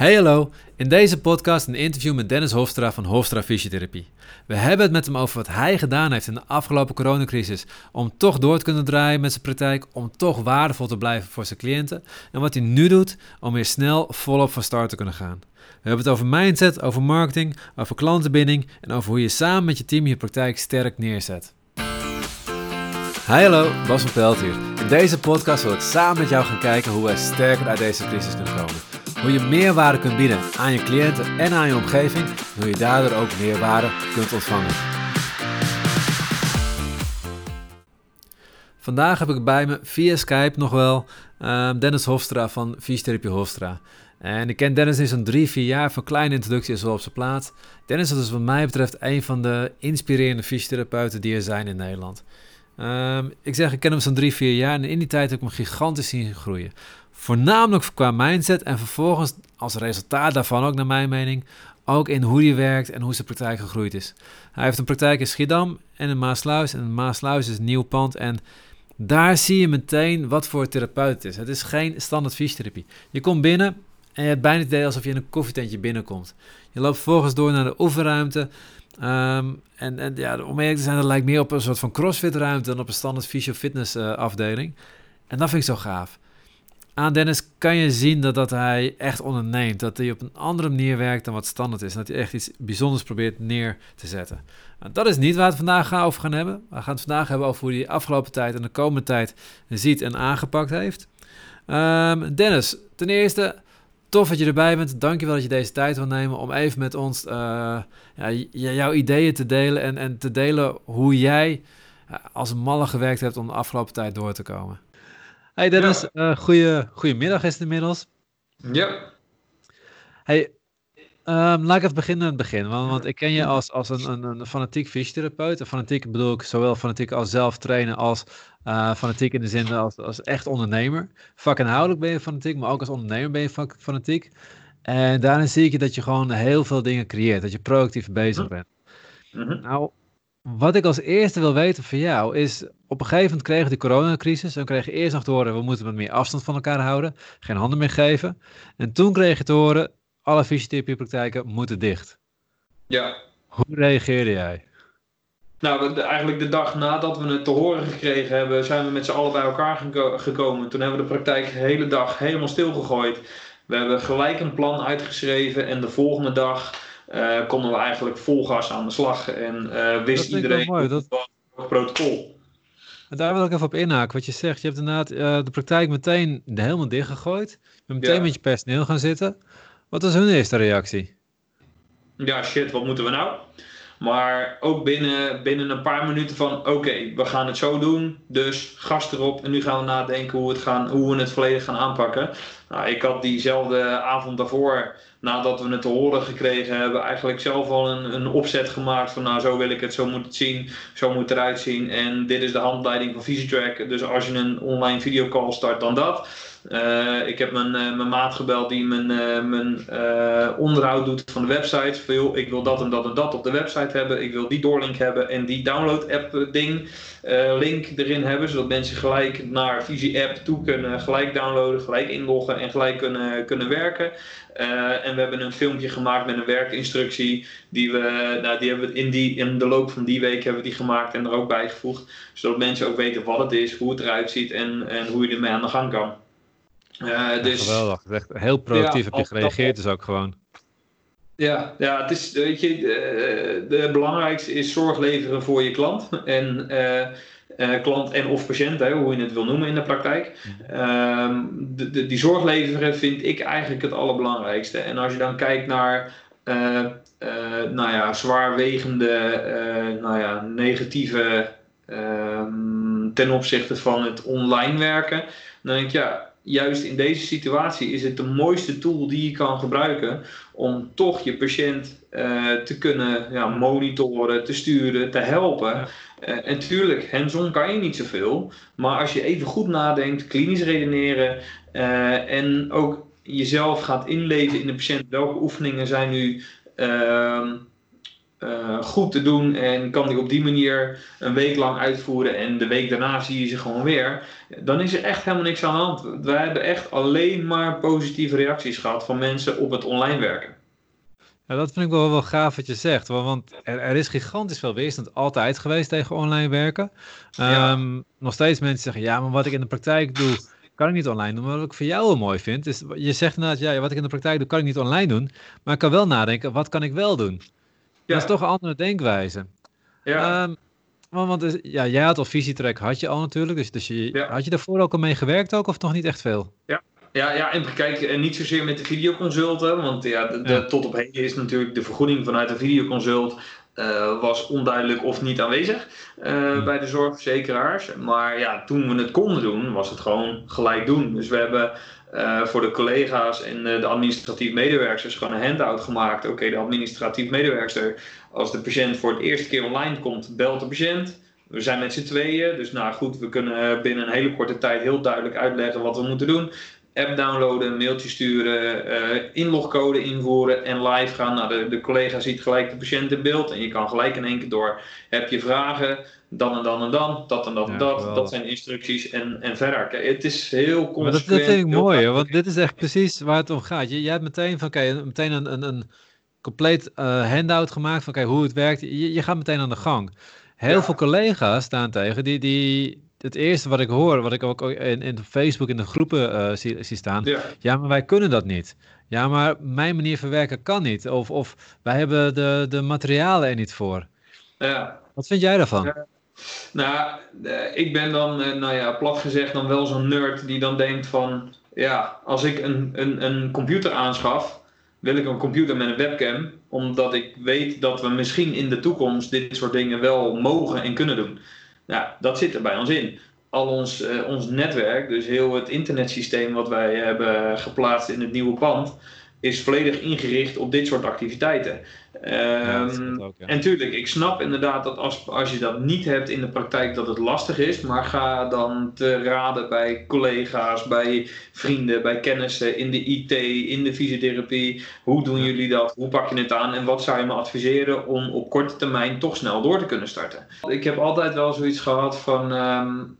Hey hallo, in deze podcast een interview met Dennis Hofstra van Hofstra Fysiotherapie. We hebben het met hem over wat hij gedaan heeft in de afgelopen coronacrisis om toch door te kunnen draaien met zijn praktijk, om toch waardevol te blijven voor zijn cliënten en wat hij nu doet om weer snel volop van start te kunnen gaan. We hebben het over mindset, over marketing, over klantenbinding en over hoe je samen met je team je praktijk sterk neerzet. Hi hallo, Bas van Pelt hier. In deze podcast wil ik samen met jou gaan kijken hoe wij sterker uit deze crisis kunnen komen. Hoe je meerwaarde kunt bieden aan je cliënten en aan je omgeving. Hoe je daardoor ook meerwaarde kunt ontvangen. Vandaag heb ik bij me via Skype nog wel uh, Dennis Hofstra van Fysiotherapie Hofstra. En ik ken Dennis nu zo'n drie, vier jaar. Van kleine introductie op zijn plaats. Dennis is wat mij betreft een van de inspirerende fysiotherapeuten die er zijn in Nederland. Um, ik zeg, ik ken hem zo'n drie, vier jaar en in die tijd heb ik hem gigantisch zien groeien. Voornamelijk qua mindset en vervolgens als resultaat daarvan ook naar mijn mening ook in hoe hij werkt en hoe zijn praktijk gegroeid is. Hij heeft een praktijk in Schiedam en in Maasluis en Maasluis is nieuw pand en daar zie je meteen wat voor therapeut het is. Het is geen standaard fysiotherapie. Je komt binnen en je hebt bijna het idee alsof je in een koffietentje binnenkomt. Je loopt vervolgens door naar de oefenruimte. Um, en, en ja, om eerlijk te zijn, dat lijkt meer op een soort van crossfit ruimte dan op een standaard fysio fitness uh, afdeling. En dat vind ik zo gaaf. Aan Dennis kan je zien dat, dat hij echt onderneemt. Dat hij op een andere manier werkt dan wat standaard is. En dat hij echt iets bijzonders probeert neer te zetten. Nou, dat is niet waar we het vandaag over gaan hebben. We gaan het vandaag hebben over hoe hij de afgelopen tijd en de komende tijd ziet en aangepakt heeft. Um, Dennis, ten eerste, tof dat je erbij bent. Dankjewel dat je deze tijd wil nemen om even met ons uh, ja, jouw ideeën te delen. En, en te delen hoe jij uh, als malle gewerkt hebt om de afgelopen tijd door te komen. Hey Dennis, ja. uh, goeie, goedemiddag is het inmiddels. Ja. Hey, um, laat ik even beginnen aan het begin. Want, want ik ken je als, als een, een, een fanatiek fysiotherapeut. En fanatiek bedoel ik zowel fanatiek als zelf trainen als uh, fanatiek in de zin als, als echt ondernemer. Vakinhoudelijk ben je fanatiek, maar ook als ondernemer ben je fanatiek. En daarin zie ik je dat je gewoon heel veel dingen creëert. Dat je proactief bezig bent. Mm -hmm. Nou, wat ik als eerste wil weten van jou is, op een gegeven moment kregen we de coronacrisis. Dan kreeg je eerst nog te horen, we moeten wat meer afstand van elkaar houden. Geen handen meer geven. En toen kreeg je te horen, alle fysiotherapiepraktijken moeten dicht. Ja. Hoe reageerde jij? Nou, eigenlijk de dag nadat we het te horen gekregen hebben, zijn we met z'n allen bij elkaar geko gekomen. Toen hebben we de praktijk de hele dag helemaal stilgegooid. We hebben gelijk een plan uitgeschreven en de volgende dag uh, konden we eigenlijk vol gas aan de slag. En uh, wist iedereen mooi, dat... het protocol. En daar wil ik even op inhaken. Wat je zegt, je hebt inderdaad uh, de praktijk meteen helemaal dichtgegooid. Je bent meteen ja. met je personeel gaan zitten. Wat was hun eerste reactie? Ja, shit, wat moeten we nou? Maar ook binnen, binnen een paar minuten van oké, we gaan het zo doen. Dus gas erop. En nu gaan we nadenken hoe, het gaan, hoe we het volledig gaan aanpakken. Nou, ik had diezelfde avond daarvoor, nadat we het te horen gekregen hebben, eigenlijk zelf al een, een opzet gemaakt van nou zo wil ik het, zo moet het zien, zo moet het eruit zien. En dit is de handleiding van VisiTrack. Dus als je een online videocall start, dan dat. Uh, ik heb mijn, uh, mijn maat gebeld die mijn, uh, mijn onderhoud doet van de website. Van, joh, ik wil dat en dat en dat op de website hebben. Ik wil die doorlink hebben en die download app ding link erin hebben. Zodat mensen gelijk naar Visie app toe kunnen, gelijk downloaden, gelijk inloggen en gelijk kunnen, kunnen werken. en we hebben een filmpje gemaakt met een werkinstructie. Die we, nou, die hebben we in, die, in de loop van die week hebben we die gemaakt en er ook bijgevoegd. Zodat mensen ook weten wat het is, hoe het eruit ziet en, en hoe je ermee aan de gang kan. Uh, dus, geweldig. Echt heel proactief ja, heb je gereageerd, dus ook gewoon. Ja, ja, het is, weet je, de, de belangrijkste is zorg leveren voor je klant. En uh, uh, klant en of patiënt, hè, hoe je het wil noemen in de praktijk. Uh, de, de, die zorg leveren vind ik eigenlijk het allerbelangrijkste. En als je dan kijkt naar nou ja, zwaarwegende, nou ja, negatieve ehm, ten opzichte van het online werken, dan denk ik ja juist in deze situatie is het de mooiste tool die je kan gebruiken om toch je patiënt uh, te kunnen ja, monitoren, te sturen, te helpen. Ja. Uh, en tuurlijk, hands-on kan je niet zoveel, maar als je even goed nadenkt, klinisch redeneren uh, en ook jezelf gaat inleven in de patiënt, welke oefeningen zijn nu ehm, goed te doen en kan die op die manier een week lang uitvoeren en de week daarna zie je ze gewoon weer, dan is er echt helemaal niks aan de hand. Wij hebben echt alleen maar positieve reacties gehad van mensen op het online werken. Ja, dat vind ik wel, wel gaaf wat je zegt. Want er, er is gigantisch veel weerstand altijd geweest tegen online werken. Ehm, nog steeds mensen zeggen, ja, maar wat ik in de praktijk doe, kan ik niet online doen. Maar wat ik voor jou wel mooi vind, is je zegt inderdaad, ja, wat ik in de praktijk doe, kan ik niet online doen. Maar ik kan wel nadenken, wat kan ik wel doen? Ja. Dat is toch een andere denkwijze. Ja. Um, want, want dus, ja, jij had al visietrek, had je al natuurlijk. Dus, dus je, had je daarvoor ook al mee gewerkt ook, of nog niet echt veel? Ja, ja, ja, en kijk, eh, niet zozeer met de videoconsulten, want ja, de, tot op heden is natuurlijk de vergoeding vanuit de videoconsult uh, was onduidelijk of niet aanwezig uh, bij de zorgverzekeraars. Maar ja, toen we het konden doen, was het gewoon gelijk doen. Dus we hebben uh, voor de collega's en de administratief medewerkers gewoon een handout gemaakt. Oké, de administratief medewerker, als de patiënt voor het eerste keer online komt, belt de patiënt. We zijn met z'n tweeën, dus nou goed, we kunnen binnen een hele korte tijd heel duidelijk uitleggen wat we moeten doen app downloaden, mailtje sturen, uh, inlogcode invoeren en live gaan. Nou, de, de collega ziet gelijk de patiënt in beeld en je kan gelijk in één keer door. Heb je vragen, dan en dan en dan, dat en dat en dat. Dat zijn instructies en, en verder. Kijk, het is heel consequent. Maar dat, dat vind ik mooi, want dit is echt precies waar het om gaat. Je, jij hebt meteen, van, kijk, meteen een, een, een compleet uh, handout gemaakt van kijk, hoe het werkt. Je, je gaat meteen aan de gang. Heel veel collega's staan tegen die, die, het eerste wat ik hoor, wat ik ook in, in Facebook in de groepen uh, zie, zie, staan. Ja. ja. maar wij kunnen dat niet. Ja, maar mijn manier verwerken kan niet. Of, of wij hebben de, de materialen er niet voor. Ja. Wat vind jij daarvan? Ja. Nou, eh, ik ben dan, eh, nou ja, plat gezegd, dan wel zo'n nerd die dan denkt van, ja, als ik een, een, een computer aanschaf, wil ik een computer met een webcam, omdat ik weet dat we misschien in de toekomst dit soort dingen wel mogen en kunnen doen. Nou, dat zit er bij ons in. Al ons, uh, ons netwerk, dus heel het internetsysteem wat wij hebben geplaatst in het nieuwe pand, is volledig ingericht op dit soort activiteiten. Um, ook, ja. En tuurlijk, ik snap inderdaad dat als, als je dat niet hebt in de praktijk, dat het lastig is. Maar ga dan te raden bij collega's, bij vrienden, bij kennissen in de IT, in de fysiotherapie. Hoe doen jullie dat? Hoe pak je het aan? En wat zou je me adviseren om op korte termijn toch snel door te kunnen starten? Ik heb altijd wel zoiets gehad van. Um,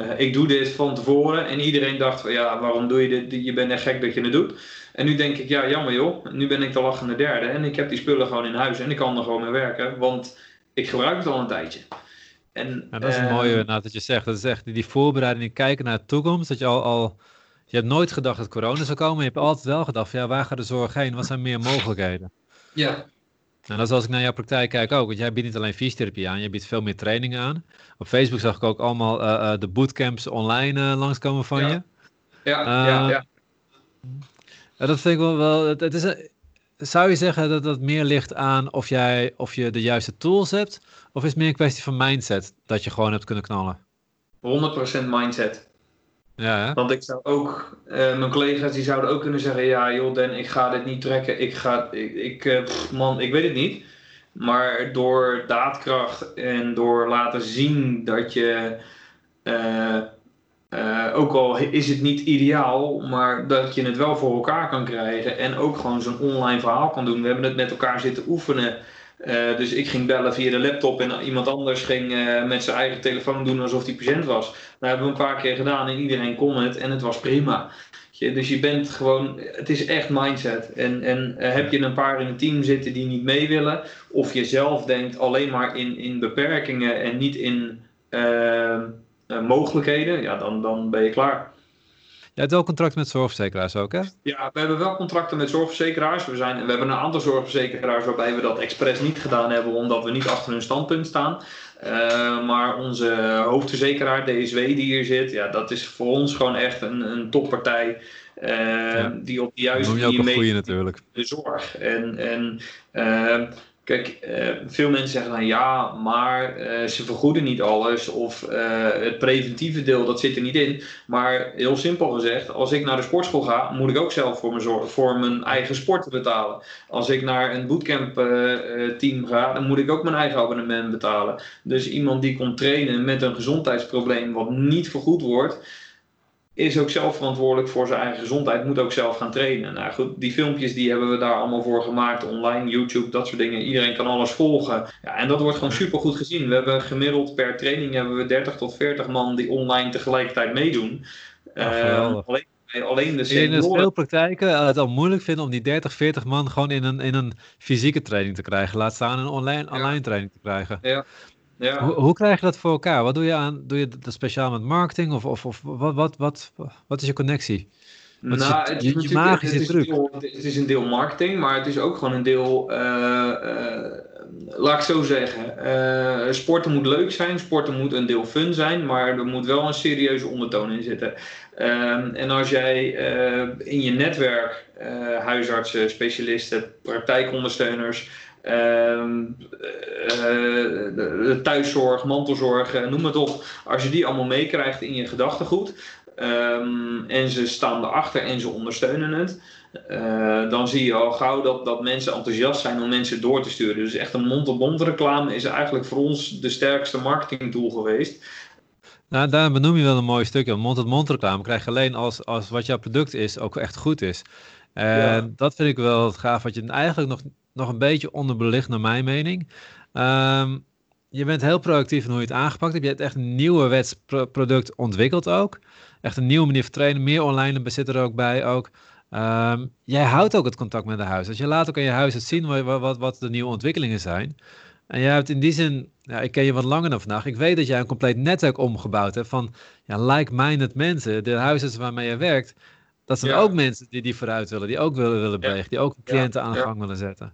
uh, ik doe dit van tevoren en iedereen dacht van ja, waarom doe je dit? Je bent echt gek dat je het doet. En nu denk ik, ja, jammer joh, nu ben ik de lachende derde en ik heb die spullen gewoon in huis en ik kan er gewoon mee werken, want ik gebruik het al een tijdje. En, dat is een mooie uh, dat je zegt. Dat is echt die voorbereiding, kijken naar de toekomst. Dat je al, al je hebt nooit gedacht dat corona zou komen. Je hebt altijd wel gedacht, van, ja, waar gaat de zorg heen? Wat zijn meer mogelijkheden? Ja, en dat is als ik naar jouw praktijk kijk ook, want jij biedt niet alleen fysiotherapie aan, je biedt veel meer trainingen aan. Op Facebook zag ik ook allemaal uh, uh, de bootcamps online uh, langskomen van ja. je. Ja, ja, ja. Dat vind ik wel, wel het, het is een, zou je zeggen dat dat meer ligt aan of, jij, of je de juiste tools hebt, of is het meer een kwestie van mindset, dat je gewoon hebt kunnen knallen? 100% mindset. Ja, Want ik zou ook, uh, mijn collega's die zouden ook kunnen zeggen: Ja, joh, Dan, ik ga dit niet trekken. Ik ga, ik, ik uh, man, ik weet het niet. Maar door daadkracht en door laten zien dat je, uh, ook al is het niet ideaal, maar dat je het wel voor elkaar kan krijgen. En ook gewoon zo'n online verhaal kan doen. We hebben het met elkaar zitten oefenen. Uh, dus ik ging bellen via de laptop en iemand anders ging uh, met zijn eigen telefoon doen alsof hij patiënt was. Dat hebben we een paar keer gedaan en iedereen kon het en het was prima. Dus je bent gewoon, het is echt mindset. En, en uh, heb je een paar in het team zitten die niet mee willen, of je zelf denkt alleen maar in, in beperkingen en niet in mogelijkheden, ja, dan, dan ben je klaar. Je hebt wel contracten met zorgverzekeraars ook, hè? Ja, we hebben wel contracten met zorgverzekeraars. We, zijn, we hebben een aantal zorgverzekeraars waarbij we dat expres niet gedaan hebben, omdat we niet achter hun standpunt staan. Uh, maar onze hoofdverzekeraar, DSW, die hier zit, ja, dat is voor ons gewoon echt een, een toppartij. Uh, ja. Die op de juiste manier mee natuurlijk. de zorg. En, en uh, Kijk, uh, veel mensen zeggen dan ja, maar uh, ze vergoeden niet alles of uh, het preventieve deel dat zit er niet in. Maar heel simpel gezegd, als ik naar de sportschool ga, moet ik ook zelf voor mijn, voor mijn eigen sport betalen. Als ik naar een bootcamp team ga, dan moet ik ook mijn eigen abonnement betalen. Dus iemand die komt trainen met een gezondheidsprobleem wat niet vergoed wordt, is ook zelf verantwoordelijk voor zijn eigen gezondheid, moet ook zelf gaan trainen. Nou goed, die filmpjes die hebben we daar allemaal voor gemaakt, online, YouTube, dat soort dingen. Iedereen kan alles volgen. Ja, en dat wordt gewoon super goed gezien. We hebben gemiddeld per training hebben we 30 tot 40 man die online tegelijkertijd meedoen. Uh, alleen, alleen de senioren... In veel praktijken het al moeilijk vinden om die 30, 40 man gewoon in een, in een fysieke training te krijgen. Laat staan een online, online training te krijgen. Ja. Ja. Hoe, hoe, krijg je dat voor elkaar? Wat doe je aan? Doe je dat speciaal met marketing of, of, of wat, wat, wat, wat is je connectie? Wat nou, is het, je, je magische het is, het is een deel marketing, maar het is ook gewoon een deel, uh, uh, laat ik zo zeggen, uh, sporten moet leuk zijn, sporten moet een deel fun zijn, maar er moet wel een serieuze ondertoon in zitten. Ehm, en als jij in je netwerk huisartsen, specialisten, praktijkondersteuners, eh, de thuiszorg, mantelzorg, eh, noem het op. Als je die allemaal meekrijgt in je gedachtegoed um, en ze staan erachter en ze ondersteunen het, uh, dan zie je al gauw dat, dat mensen enthousiast zijn om mensen door te sturen. Dus echt een mond-op-mond reclame is eigenlijk voor ons de sterkste marketingtool geweest. Nou, daar benoem je wel een mooi stukje. Mond-op-mond reclame krijg je alleen als, als wat jouw product is ook echt goed is. En dat vind ik wel het gaaf, wat je eigenlijk nog nog een beetje onderbelicht naar mijn mening. Um, je bent heel proactief in hoe je het aangepakt hebt. Je hebt echt een nieuwe wetsproduct ontwikkeld ook. Echt een nieuwe manier van trainen. Meer online bezit er ook bij ook. Um, jij houdt ook het contact met de huis. Dus je laat ook aan je huis het zien wat, wat, wat de nieuwe ontwikkelingen zijn. En jij hebt in die zin, ja, ik ken je wat langer dan vandaag. Ik weet dat jij een compleet netwerk omgebouwd hebt van ja, like-minded mensen. De huizen waarmee je werkt, dat zijn ook mensen die, die vooruit willen, die ook willen, willen bewegen, die ook cliënten aan de gang willen zetten.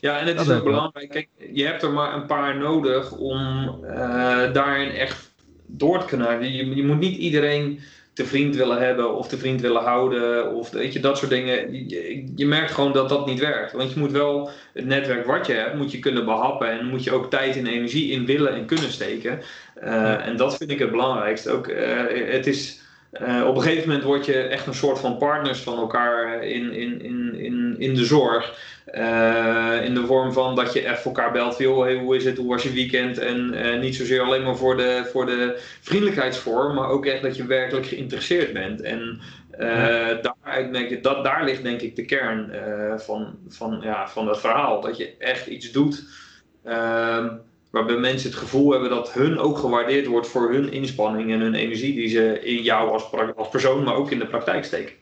Ja, en het is ook belangrijk. Kijk, je hebt er maar een paar nodig om uh, daarin echt door te kunnen. Je, je moet niet iedereen te vriend willen hebben of te vriend willen houden. Of weet je, dat soort dingen. Je, je, merkt gewoon dat dat niet werkt. Want je moet wel het netwerk wat je hebt, moet je kunnen behappen. En moet je ook tijd en energie in willen en kunnen steken. Uh, en dat vind ik het belangrijkste. Ook, uh, het is uh, op een gegeven moment word je echt een soort van partners van elkaar in, in, in, in, in de zorg. Uh, in de vorm van dat je even elkaar belt van, hey, hoe is het, hoe was je weekend? En uh, niet zozeer alleen maar voor de, voor de vriendelijkheidsvorm, maar ook echt dat je werkelijk geïnteresseerd bent. En daaruit denk ik, dat, daar ligt denk ik de kern van, van, ja, van het verhaal. Dat je echt iets doet ehm, waarbij mensen het gevoel hebben dat hun ook gewaardeerd wordt voor hun inspanning en hun energie die ze in jou als, als persoon, maar ook in de praktijk steken.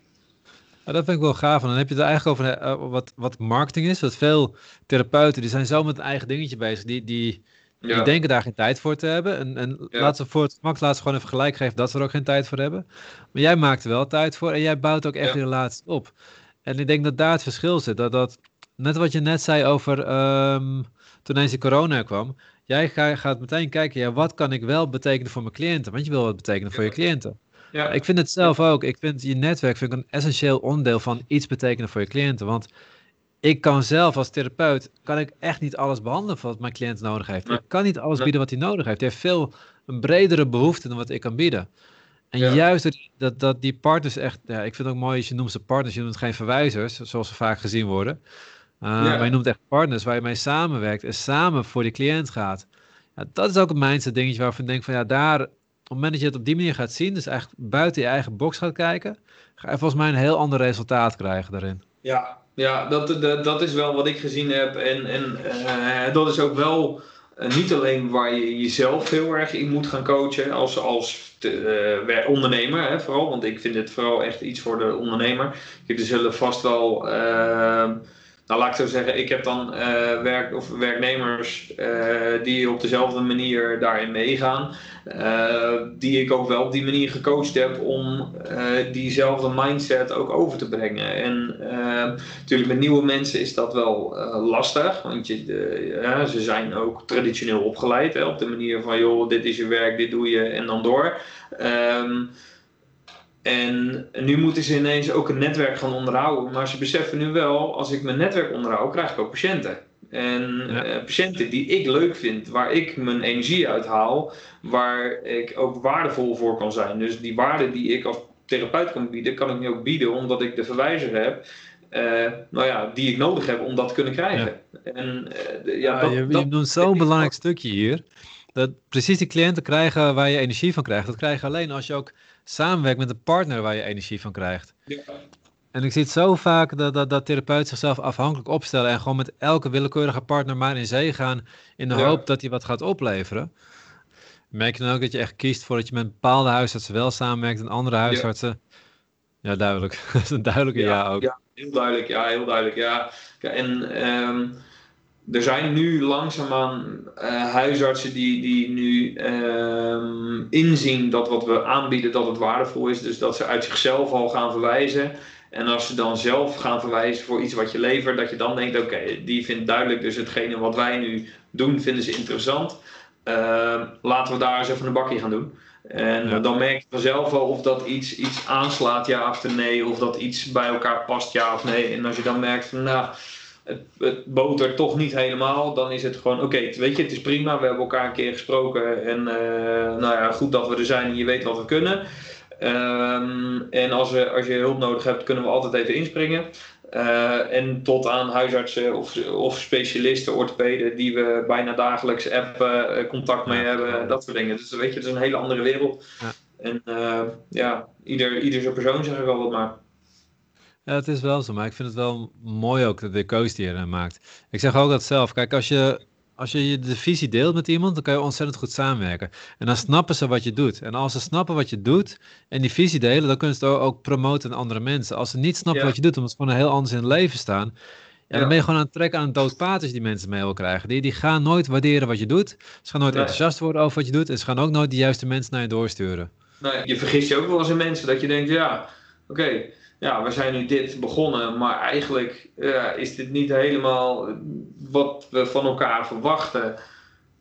Dat vind ik wel gaaf. En dan heb je het eigenlijk over uh, wat, wat marketing is. Dat veel therapeuten die zijn zo met een eigen dingetje bezig. Die, die, die denken daar geen tijd voor te hebben. En, en ja. laat ze voor het max laat ze gewoon even gelijk geven dat ze er ook geen tijd voor hebben. Maar jij maakt er wel tijd voor en jij bouwt ook echt die relatie op. En ik denk dat daar het verschil zit. Dat, dat net wat je net zei over um, toen eens die corona kwam. Jij gaat meteen kijken, ja, wat kan ik wel betekenen voor mijn cliënten? Want je wil wat betekenen voor je cliënten. Ja. Ik vind het zelf ook. Ik vind je netwerk vind ik een essentieel onderdeel van iets betekenen voor je cliënten. Want ik kan zelf als therapeut, kan ik echt niet alles behandelen wat mijn cliënt nodig heeft. Ik kan niet alles bieden wat hij nodig heeft. Hij heeft veel een bredere behoefte dan wat ik kan bieden. En juist dat, dat die partners echt, ja, ik vind het ook mooi als je noemt ze partners, je noemt geen verwijzers, zoals ze vaak gezien worden. Uh, Maar je noemt echt partners waar je mee samenwerkt en samen voor die cliënt gaat. Ja, dat is ook een mindset dingetje waarvan ik denk van ja, daar, het moment dat je het op die manier gaat zien, dus echt buiten je eigen box gaat kijken, ga je volgens mij een heel ander resultaat krijgen daarin. Ja, ja dat, dat, dat is wel wat ik gezien heb. En, en uh, dat is ook wel uh, niet alleen waar je jezelf heel erg in moet gaan coachen als, als te, uh, ondernemer, hè, vooral. Want ik vind het vooral echt iets voor de ondernemer. Er zullen vast wel nou, laat ik zo zeggen, ik heb dan uh, werk, of werknemers uh, die op dezelfde manier daarin meegaan. Uh, die ik ook wel op die manier gecoacht heb om diezelfde mindset ook over te brengen. En natuurlijk met nieuwe mensen is dat wel lastig, want je, ja, ze zijn ook traditioneel opgeleid hè, op de manier van joh, dit is je werk, dit doe je en dan door. Um, en nu moeten ze ineens ook een netwerk gaan onderhouden. Maar ze beseffen nu wel, als ik mijn netwerk onderhoud, krijg ik ook patiënten. En eh, patiënten die ik leuk vind, waar ik mijn energie uit haal, waar ik ook waardevol voor kan zijn. Dus die waarde die ik als therapeut kan bieden, kan ik nu ook bieden omdat ik de verwijzer heb. Uh, nou ja, die ik nodig heb om dat te kunnen krijgen. En, uh, ja, dat, je, je doet zo'n belangrijk stukje hier. Dat precies die cliënten krijgen waar je energie van krijgt. Dat krijg je alleen als je ook samenwerkt met een partner waar je energie van krijgt. Ja. En ik zie het zo vaak dat, dat, dat therapeuten zichzelf afhankelijk opstellen en gewoon met elke willekeurige partner maar in zee gaan in de hoop dat hij wat gaat opleveren. Merk je dan ook dat je echt kiest voor dat je met bepaalde huisartsen wel samenwerkt en andere huisartsen? Ja, duidelijk. dat is een duidelijke ja, ook. Ja, heel duidelijk. Ja, heel duidelijk. Ja. En um, er zijn nu langzaamaan uh, huisartsen die, die nu um, inzien dat wat we aanbieden, dat het waardevol is. Dus dat ze uit zichzelf al gaan verwijzen. En als ze dan zelf gaan verwijzen voor iets wat je levert, dat je dan denkt, oké, die vindt duidelijk dus hetgene wat wij nu doen, vinden ze interessant. Uh, laten we daar eens even een bakje gaan doen. En dan merk je vanzelf al of dat iets, iets aanslaat, ja of nee. Of dat iets bij elkaar past, ja of nee. En als je dan merkt van, nou, het, het botert toch niet helemaal, dan is het gewoon, oké, weet je, het is prima. We hebben elkaar een keer gesproken. En uh, nou ja, goed dat we er zijn en je weet wat we kunnen. Um, en als, we, als je hulp nodig hebt, kunnen we altijd even inspringen. Uh, en tot aan huisartsen of, of specialisten, orthopeden, die we bijna dagelijks appen, uh, contact mee hebben, dat soort dingen. Dus weet je, het is een hele andere wereld. Ja. En uh, ja, ieder, ieder zijn persoon zeg ik wel wat maar. Ja, het is wel zo, maar ik vind het wel mooi ook de keuze die je erin maakt. Ik zeg ook dat zelf. Kijk, als je als je de visie deelt met iemand, dan kan je ontzettend goed samenwerken. En dan snappen ze wat je doet. En als ze snappen wat je doet en die visie delen, dan kunnen ze het ook promoten aan andere mensen. Als ze niet snappen wat je doet, omdat ze gewoon heel anders in het leven staan, ja, dan ben je gewoon aan het trekken aan een dood paard die mensen mee wil krijgen. Die, die gaan nooit waarderen wat je doet. Ze gaan nooit enthousiast worden over wat je doet. En ze gaan ook nooit de juiste mensen naar je doorsturen. Nou, je vergist je ook wel eens in mensen dat je denkt, ja, oké, ja, we zijn nu dit begonnen, maar eigenlijk is dit niet helemaal wat we van elkaar verwachten.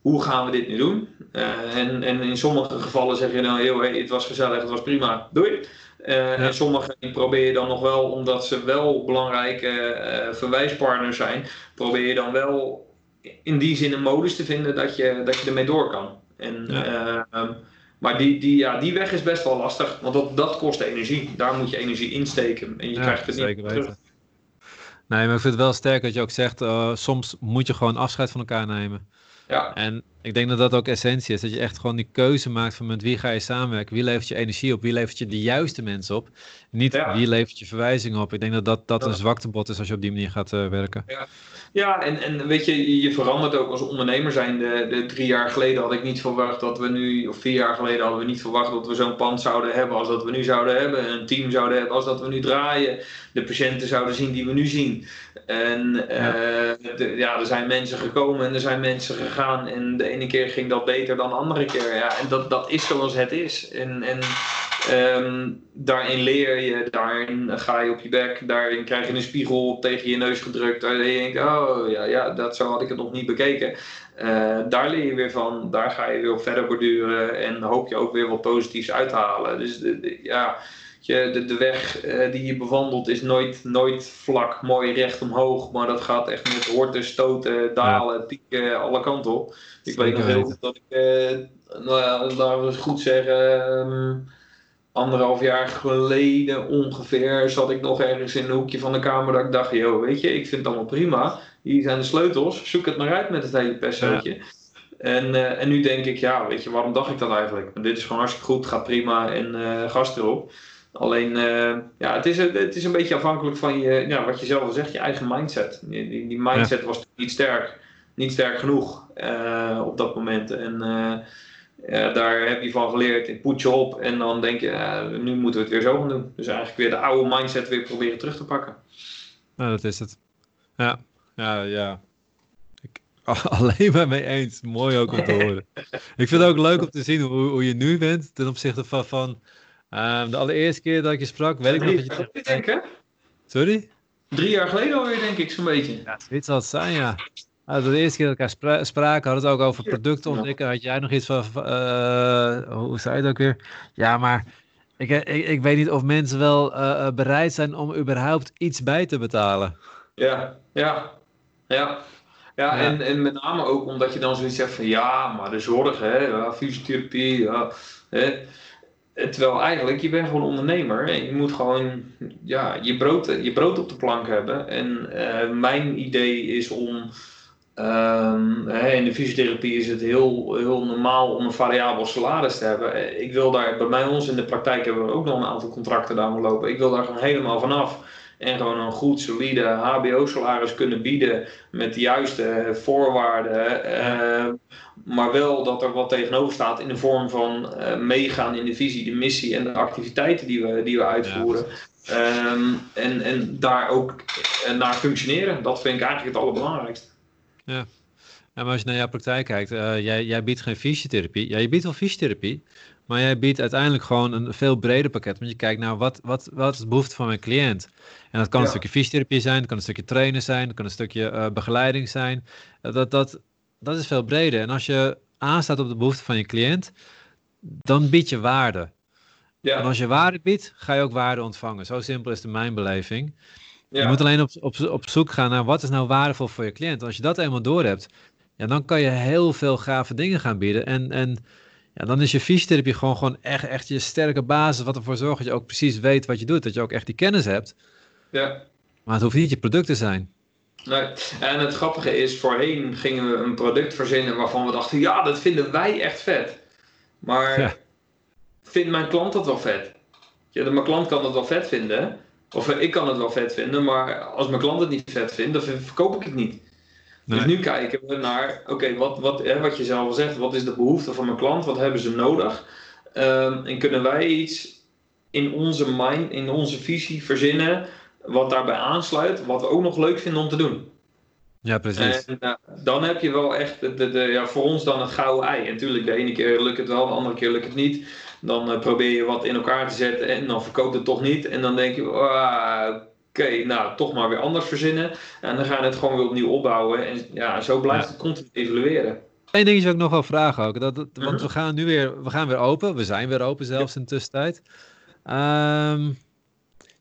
Hoe gaan we dit nu doen? Uh, en, en in sommige gevallen zeg je dan heel, hey, het was gezellig, het was prima, doei. Uh, En sommige probeer je dan nog wel, omdat ze wel belangrijke uh, verwijspartners zijn, probeer je dan wel in die zin een modus te vinden dat je, dat je ermee door kan. En, ja. Ehm, maar die, die, ja, die weg is best wel lastig, want dat, dat kost energie. Daar moet je energie insteken en je krijgt het niet terug. Weten. Nee, maar ik vind het wel sterk dat je ook zegt, uh, soms moet je gewoon afscheid van elkaar nemen. Ja. En ik denk dat dat ook essentie is. Dat je echt gewoon die keuze maakt van met wie ga je samenwerken. Wie levert je energie op? Wie levert je de juiste mensen op? Niet wie levert je verwijzingen op. Ik denk dat dat, dat een zwaktebod is als je op die manier gaat uh, werken. Ja. Ja, en, en weet je, je verandert ook als ondernemer zijn. De, de drie jaar geleden had ik niet verwacht dat we nu, of vier jaar geleden hadden we niet verwacht dat we zo'n pand zouden hebben als dat we nu zouden hebben. Een team zouden hebben als dat we nu draaien. De patiënten zouden zien die we nu zien. En ja. Uh, ja, er zijn mensen gekomen en er zijn mensen gegaan. En de ene keer ging dat beter dan de andere keer. Ja, en dat, dat is zoals het is. En, en um, daarin leer je, daarin ga je op je bek, daarin krijg je een spiegel tegen je neus gedrukt. Daarin denk je, oh ja, ja, dat zo had ik het nog niet bekeken. Uh, daar leer je weer van, daar ga je weer op verder borduren en hoop je ook weer wat positiefs uit te halen. Dus de, de, ja je, de, de weg uh, die je bewandelt is nooit, nooit vlak, mooi recht omhoog. Maar dat gaat echt met horten, stoten, dalen, ja. pieken, alle kanten op. Ik weet nog heel goed dat ik, uh, nou ja, laten we goed zeggen, um, anderhalf jaar geleden ongeveer zat ik nog ergens in een hoekje van de kamer dat ik dacht, joh, weet je, ik vind het allemaal prima. Hier zijn de sleutels, zoek het maar uit met het hele persootje. Ja. En, uh, en nu denk ik, ja, weet je, waarom dacht ik dat eigenlijk? Maar dit is gewoon hartstikke goed, gaat prima en uh, gas erop. Alleen, uh, ja, het is, het is een beetje afhankelijk van je, ja, wat je zelf al zegt, je eigen mindset. Die, die, mindset ja. was niet sterk, niet sterk genoeg op dat moment. En uh, ja, daar heb je van geleerd, ik poet je op en dan denk je, nu moeten we het weer zo gaan doen. Dus eigenlijk weer de oude mindset weer proberen terug te pakken. Ja, dat is het. Ja, ja, ja. Ik, alleen maar mee eens. Mooi ook om te horen. ik vind het ook leuk om te zien hoe, hoe je nu bent ten opzichte van, van Um, de allereerste keer dat ik je sprak, weet ik nog dat je... Denk, hè? Sorry? Drie jaar geleden alweer, denk ik, zo'n beetje. Ja, zoiets zal het zijn, ja. Nou, de eerste keer dat elkaar spraken, hadden het ook over producten ontwikkelen. Had jij nog iets van, uh, hoe zei je het ook weer? Ja, maar ik, ik, ik weet niet of mensen wel uh, bereid zijn om überhaupt iets bij te betalen. Ja, ja, ja. Ja, En, en met name ook omdat je dan zoiets zegt van ja, maar de zorg, hè, ja, fysiotherapie, ja, hè. Terwijl eigenlijk, je bent gewoon ondernemer en je moet gewoon ja, je, brood, je brood op de plank hebben. En uh, mijn idee is om Ehm, in de fysiotherapie is het heel, heel normaal om een variabel salaris te hebben. Ik wil daar, bij mij ons in de praktijk hebben we ook nog een aantal contracten daar lopen. Ik wil daar gewoon helemaal vanaf. En gewoon een goed, solide HBO-salaris kunnen bieden met de juiste voorwaarden. Ehm, maar wel dat er wat tegenover staat in de vorm van uh, meegaan in de visie, de missie en de activiteiten die we, die we uitvoeren. Ehm, en, en daar ook eh, naar functioneren. Dat vind ik eigenlijk het allerbelangrijkste. Ja. maar als je naar jouw praktijk kijkt, uh, jij, jij biedt geen fysiotherapie. Ja, je biedt wel fysiotherapie, maar jij biedt uiteindelijk gewoon een veel breder pakket. Want je kijkt naar wat, wat, wat is de behoefte van mijn cliënt. En dat kan een stukje fysiotherapie zijn, dat kan een stukje trainen zijn, dat kan een stukje uh, begeleiding zijn. dat, dat, dat is veel breder. En als je aanstaat op de behoefte van je cliënt, dan bied je waarde. Ja. En als je waarde biedt, ga je ook waarde ontvangen. Zo simpel is de mijn beleving. Je moet alleen op, op, op zoek gaan naar wat is nou waardevol voor je cliënt. Als je dat eenmaal door hebt, ja, dan kan je heel veel gave dingen gaan bieden. En, en ja, dan is je fysiotherapie gewoon, gewoon echt, echt je sterke basis, wat ervoor zorgt dat je ook precies weet wat je doet. Dat je ook echt die kennis hebt. Ja. Maar het hoeft niet je product te zijn. Nee. En het grappige is, voorheen gingen we een product verzinnen waarvan we dachten, ja, dat vinden wij echt vet. Maar vindt mijn klant dat wel vet? Ja, mijn klant kan dat wel vet vinden. Of ik kan het wel vet vinden, maar als mijn klant het niet vet vindt, dan verkoop ik het niet. Dus nu kijken we naar, oké, wat, wat, wat je zelf al zegt, wat is de behoefte van mijn klant, wat hebben ze nodig? Um, en kunnen wij iets in onze mind, in onze visie verzinnen, wat daarbij aansluit, wat we ook nog leuk vinden om te doen? Ja, precies. En uh, dan heb je wel echt, de, de, ja, voor ons dan het gouden ei. En natuurlijk, de ene keer lukt het wel, de andere keer lukt het niet. Dan uh, probeer je wat in elkaar te zetten en dan verkoopt het toch niet. En dan denk je, ah, oké, nou toch maar weer anders verzinnen. En dan ga je het gewoon weer opnieuw opbouwen. En ja, zo blijft het continu evalueren. Eén dingetje wil ik nog wel vragen ook. Dat, dat Want mhm. we gaan nu weer, we gaan weer open. We zijn weer open zelfs in de tussentijd. Um,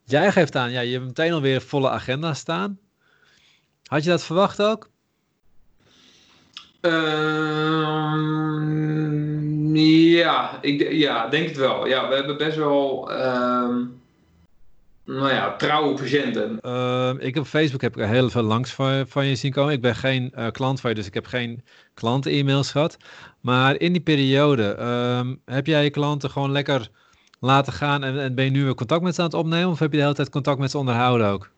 jij geeft aan, ja, je hebt meteen alweer volle agenda staan. Had je dat verwacht ook? Um, ja, ik ja, denk het wel. Ja, we hebben best wel um, nou ja, trouwe patiënten. Uh, ik op Facebook heb ik heel veel langs van, je zien komen. Ik ben geen uh, klant van je, dus ik heb geen klanten-e-mails gehad. Maar in die periode, heb jij je klanten gewoon lekker laten gaan en, en ben je nu weer contact met ze aan het opnemen? Of heb je de hele tijd contact met ze onderhouden ook?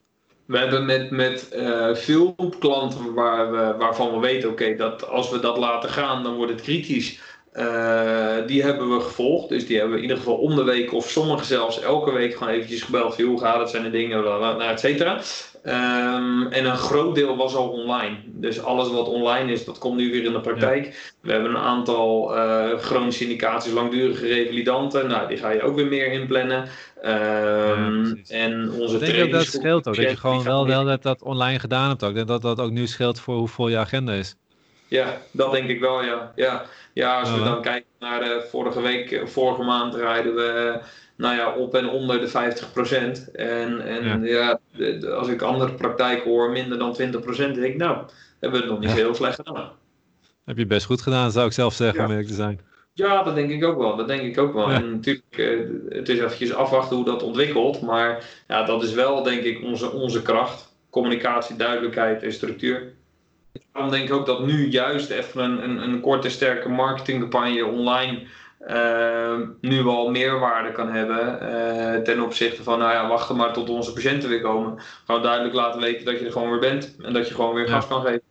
We hebben met, met uh, veel klanten waar we, waarvan we weten, oké, dat als we dat laten gaan, dan wordt het kritisch. Uh, die hebben we gevolgd. Dus die hebben we in ieder geval om de week of sommigen zelfs elke week gewoon eventjes gebeld. Hoe gaat het? Zijn er dingen? Et cetera. Um, en een groot deel was al online. Dus alles wat online is, dat komt nu weer in de praktijk. We hebben een aantal uh, chronische indicaties, langdurige revalidanten. Nou, die ga je ook weer meer inplannen. Um, ja, en onze Ik denk ook dat scheelt ook. Dat je gewoon wel, wel dat, dat online gedaan hebt ook. Dat dat ook nu scheelt voor hoe vol je agenda is. Ja, dat denk ik wel, ja. Ja, ja als we dan kijken naar de vorige week, eh, vorige maand rijden we nou ja, op en onder de 50%. En, en ja, als ik andere praktijken hoor, minder dan 20%, denk ik, nou, hebben we het nog niet heel slecht gedaan. Heb je best goed gedaan, zou ik zelf zeggen, om eerlijk te zijn. Ja, dat denk ik ook wel. Dat denk ik ook wel. En natuurlijk, eh, het is eventjes afwachten hoe dat ontwikkelt. Maar ja, dat is wel, denk ik, onze, onze kracht. Communicatie, duidelijkheid en structuur. Daarom denk ik ook dat nu juist even een, een, een korte, sterke marketingcampagne online uh, nu wel meerwaarde kan hebben uh, ten opzichte van, nou ja, wachten maar tot onze patiënten weer komen. Gewoon duidelijk laten weten dat je er gewoon weer bent en dat je gewoon weer gas kan geven.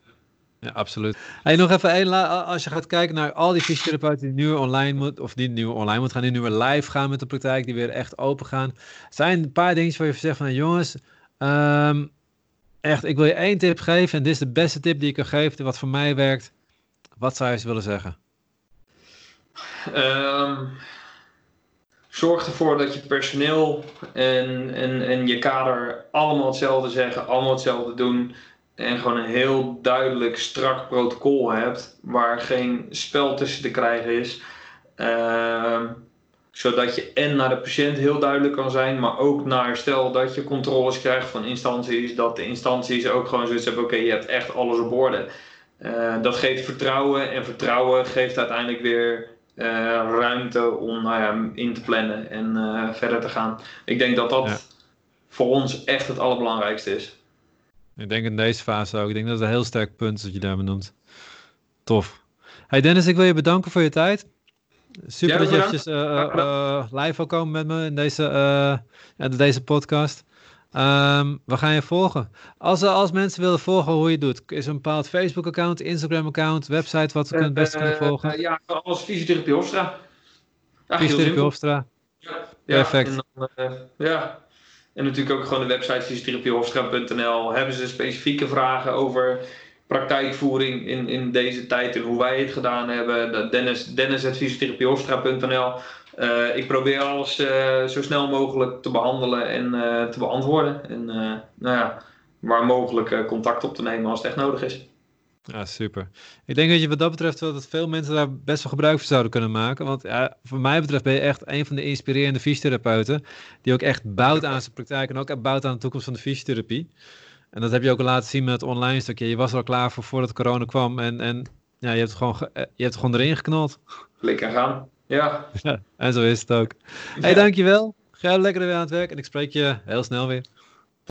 Ja, absoluut. Hey, nog even één, als je gaat kijken naar al die fysiotherapeuten die nu online moet, of die nu online moet gaan, die nu weer live gaan met de praktijk, die weer echt open gaan. Zijn een paar dingetjes waar je zegt van, jongens, um, echt, ik wil je één tip geven en dit is de beste tip die ik kan geven, wat voor mij werkt. Wat zou je ze willen zeggen? Um, zorg ervoor dat je personeel en, en, en je kader allemaal hetzelfde zeggen, allemaal hetzelfde doen. En gewoon een heel duidelijk, strak protocol hebt waar geen spel tussen te krijgen is. Uh, zodat je en naar de patiënt heel duidelijk kan zijn, maar ook naar stel dat je controles krijgt van instanties, dat de instanties ook gewoon zoiets hebben: oké, je hebt echt alles op orde. Uh, dat geeft vertrouwen en vertrouwen geeft uiteindelijk weer ruimte om nou ja, in te plannen en uh, verder te gaan. Ik denk dat dat voor ons echt het allerbelangrijkste is. Ik denk in deze fase ook. Ik denk dat het een heel sterk punt is wat je daar benoemt. Tof. Hey Dennis, ik wil je bedanken voor je tijd. Super dat je eventjes uh, live wil komen met me in deze, uh, deze podcast. Um, we gaan je volgen. Als, als mensen willen volgen hoe je het doet, is er een bepaald Facebook-account, Instagram-account, website wat ze kunnen, best kunnen volgen? ja, als fysiotherapie Hofstra. fysiotherapie Hofstra. Ja, Perfect. En dan, ja, en natuurlijk ook gewoon de website fysiotherapiehofstra.nl. Hebben ze specifieke vragen over praktijkvoering in, in deze tijd en hoe wij het gedaan hebben. Dennis, dennis.fysiotherapiehofstra.nl uh, Ik probeer alles uh, zo snel mogelijk te behandelen en uh, te beantwoorden. En nou ja, waar mogelijk contact op te nemen als het echt nodig is. Ja, super. Ik denk dat je wat dat betreft dat veel mensen daar best wel gebruik van zouden kunnen maken. Want ja, voor mij betreft ben je echt een van de inspirerende fysiotherapeuten. Die ook echt bouwt aan zijn praktijk en ook bouwt aan de toekomst van de fysiotherapie. En dat heb je ook laten zien met het online stukje. Je was er al klaar voor voordat corona kwam. En, en ja, je hebt gewoon, je hebt gewoon erin geknald. Lekker gaan, ja. ja. En zo is het ook. Hé, hey, dankjewel. Ga lekker weer aan het werk en ik spreek je heel snel weer.